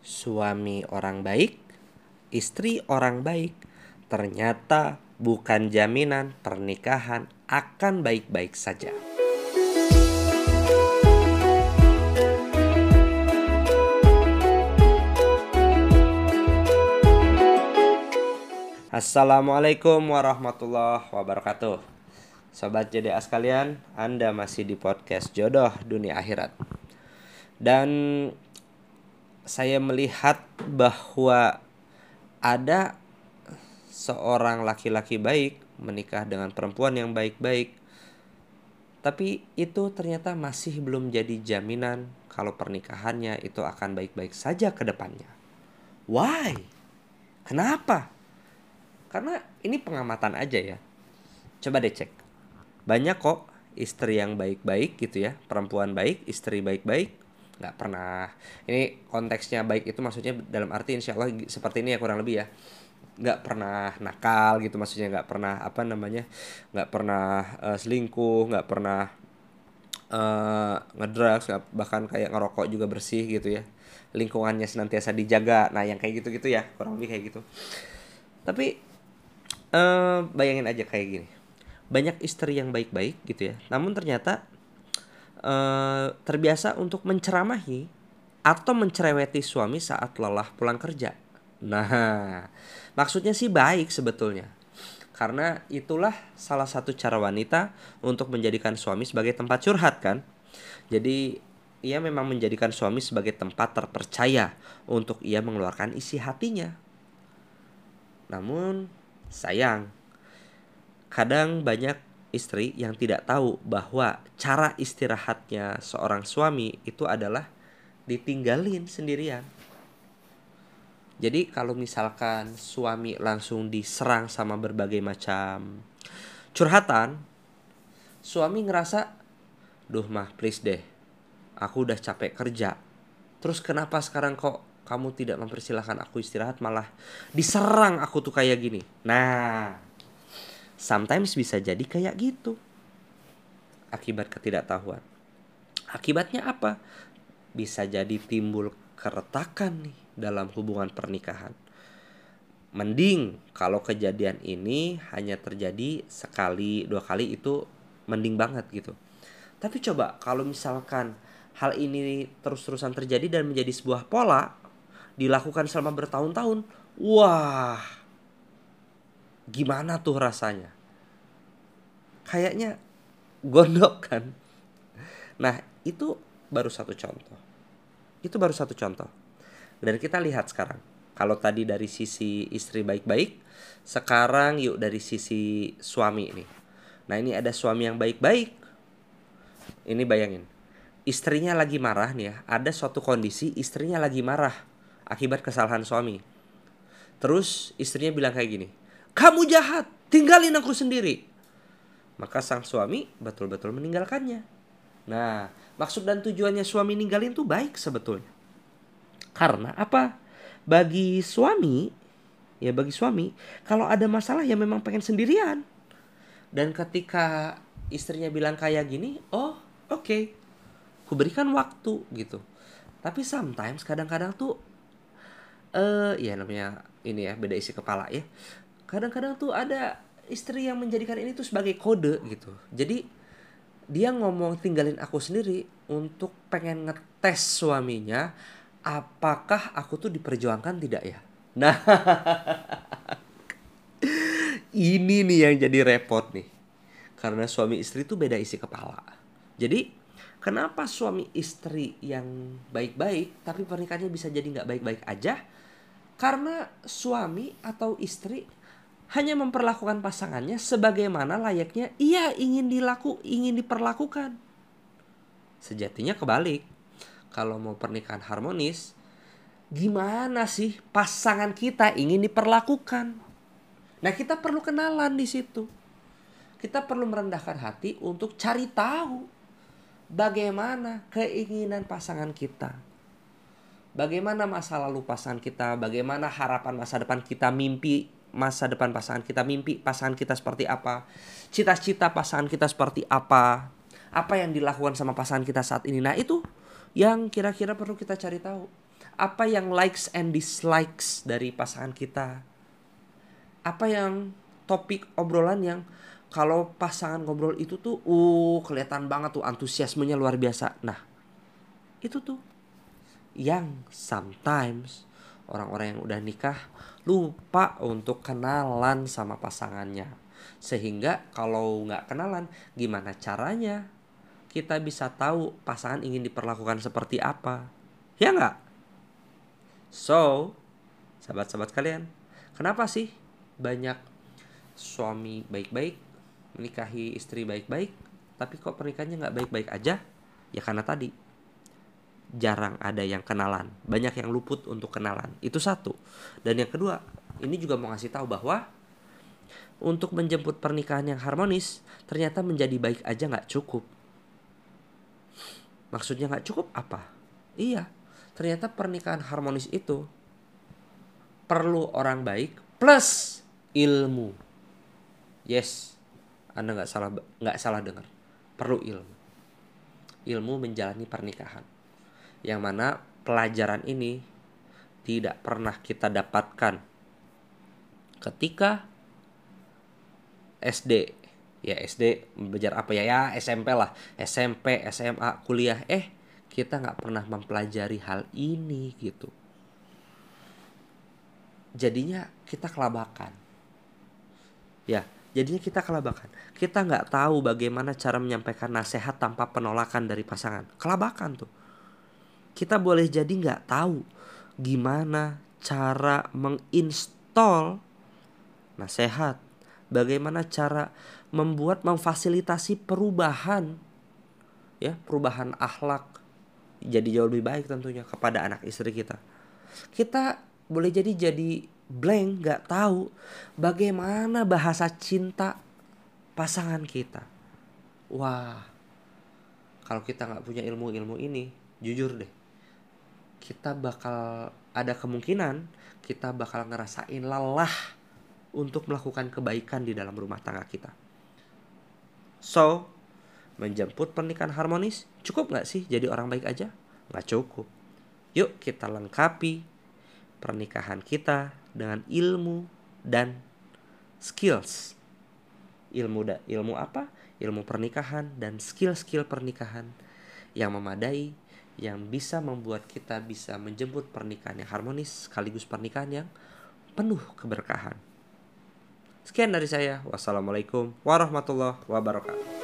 suami orang baik, istri orang baik, ternyata bukan jaminan pernikahan akan baik-baik saja. Assalamualaikum warahmatullahi wabarakatuh. Sobat JDA sekalian, Anda masih di podcast Jodoh Dunia Akhirat. Dan saya melihat bahwa ada seorang laki-laki baik menikah dengan perempuan yang baik-baik. Tapi itu ternyata masih belum jadi jaminan kalau pernikahannya itu akan baik-baik saja ke depannya. Why? Kenapa? Karena ini pengamatan aja ya. Coba deh cek. Banyak kok istri yang baik-baik gitu ya, perempuan baik, istri baik-baik, nggak pernah. Ini konteksnya baik itu maksudnya dalam arti insya Allah seperti ini ya kurang lebih ya. Nggak pernah nakal gitu maksudnya nggak pernah apa namanya nggak pernah uh, selingkuh nggak pernah uh, ngedrugs bahkan kayak ngerokok juga bersih gitu ya. Lingkungannya senantiasa dijaga. Nah yang kayak gitu gitu ya kurang lebih kayak gitu. Tapi uh, bayangin aja kayak gini. Banyak istri yang baik-baik gitu ya namun ternyata uh, terbiasa untuk menceramahi atau mencereweti suami saat lelah pulang kerja. Nah maksudnya sih baik sebetulnya. Karena itulah salah satu cara wanita untuk menjadikan suami sebagai tempat curhat kan? Jadi ia memang menjadikan suami sebagai tempat terpercaya untuk ia mengeluarkan isi hatinya. Namun Sayang, kadang banyak istri yang tidak tahu bahwa cara istirahatnya seorang suami itu adalah ditinggalin sendirian. Jadi kalau misalkan suami langsung diserang sama berbagai macam curhatan, suami ngerasa, duh mah please deh, aku udah capek kerja. Terus kenapa sekarang kok kamu tidak mempersilahkan aku istirahat malah diserang aku tuh kayak gini nah sometimes bisa jadi kayak gitu. Akibat ketidaktahuan. Akibatnya apa? Bisa jadi timbul keretakan nih dalam hubungan pernikahan. Mending kalau kejadian ini hanya terjadi sekali dua kali itu mending banget gitu. Tapi coba kalau misalkan hal ini terus-terusan terjadi dan menjadi sebuah pola dilakukan selama bertahun-tahun, wah, gimana tuh rasanya? Kayaknya gondok kan. Nah, itu baru satu contoh. Itu baru satu contoh. Dan kita lihat sekarang. Kalau tadi dari sisi istri baik-baik, sekarang yuk dari sisi suami ini. Nah, ini ada suami yang baik-baik. Ini bayangin. Istrinya lagi marah nih ya. Ada suatu kondisi istrinya lagi marah akibat kesalahan suami. Terus istrinya bilang kayak gini, kamu jahat, tinggalin aku sendiri. Maka sang suami betul-betul meninggalkannya. Nah, maksud dan tujuannya suami ninggalin tuh baik sebetulnya. Karena apa? Bagi suami, ya bagi suami, kalau ada masalah ya memang pengen sendirian. Dan ketika istrinya bilang kayak gini, oh oke, okay. kuberikan waktu gitu. Tapi sometimes kadang-kadang tuh eh uh, ya namanya ini ya beda isi kepala ya kadang-kadang tuh ada istri yang menjadikan ini tuh sebagai kode gitu. Jadi dia ngomong tinggalin aku sendiri untuk pengen ngetes suaminya apakah aku tuh diperjuangkan tidak ya? Nah ini nih yang jadi repot nih. Karena suami istri tuh beda isi kepala. Jadi kenapa suami istri yang baik-baik tapi pernikahannya bisa jadi nggak baik-baik aja? Karena suami atau istri hanya memperlakukan pasangannya sebagaimana layaknya ia ingin dilaku ingin diperlakukan. Sejatinya kebalik. Kalau mau pernikahan harmonis, gimana sih pasangan kita ingin diperlakukan? Nah, kita perlu kenalan di situ. Kita perlu merendahkan hati untuk cari tahu bagaimana keinginan pasangan kita Bagaimana masa lalu pasangan kita, bagaimana harapan masa depan kita, mimpi masa depan pasangan kita, mimpi pasangan kita seperti apa, cita-cita pasangan kita seperti apa, apa yang dilakukan sama pasangan kita saat ini. Nah itu yang kira-kira perlu kita cari tahu. Apa yang likes and dislikes dari pasangan kita? Apa yang topik obrolan yang kalau pasangan ngobrol itu tuh uh kelihatan banget tuh antusiasmenya luar biasa. Nah, itu tuh yang sometimes orang-orang yang udah nikah lupa untuk kenalan sama pasangannya. Sehingga kalau nggak kenalan, gimana caranya kita bisa tahu pasangan ingin diperlakukan seperti apa? Ya nggak? So, sahabat-sahabat kalian, kenapa sih banyak suami baik-baik menikahi istri baik-baik, tapi kok pernikahannya nggak baik-baik aja? Ya karena tadi jarang ada yang kenalan, banyak yang luput untuk kenalan. Itu satu. Dan yang kedua, ini juga mau ngasih tahu bahwa untuk menjemput pernikahan yang harmonis ternyata menjadi baik aja nggak cukup. Maksudnya nggak cukup apa? Iya, ternyata pernikahan harmonis itu perlu orang baik plus ilmu. Yes, anda nggak salah nggak salah dengar. Perlu ilmu. Ilmu menjalani pernikahan yang mana pelajaran ini tidak pernah kita dapatkan. Ketika SD ya SD belajar apa ya? Ya SMP lah. SMP SMA kuliah. Eh kita nggak pernah mempelajari hal ini gitu. Jadinya kita kelabakan. Ya jadinya kita kelabakan. Kita nggak tahu bagaimana cara menyampaikan nasihat tanpa penolakan dari pasangan. Kelabakan tuh kita boleh jadi nggak tahu gimana cara menginstall nasihat, bagaimana cara membuat memfasilitasi perubahan ya, perubahan akhlak jadi jauh lebih baik tentunya kepada anak istri kita. Kita boleh jadi jadi blank nggak tahu bagaimana bahasa cinta pasangan kita. Wah, kalau kita nggak punya ilmu-ilmu ini, jujur deh, kita bakal ada kemungkinan kita bakal ngerasain lelah untuk melakukan kebaikan di dalam rumah tangga kita. So, menjemput pernikahan harmonis cukup nggak sih jadi orang baik aja? Nggak cukup. Yuk kita lengkapi pernikahan kita dengan ilmu dan skills. Ilmu da, ilmu apa? Ilmu pernikahan dan skill-skill pernikahan yang memadai yang bisa membuat kita bisa menjemput pernikahan yang harmonis sekaligus pernikahan yang penuh keberkahan. Sekian dari saya. Wassalamualaikum warahmatullahi wabarakatuh.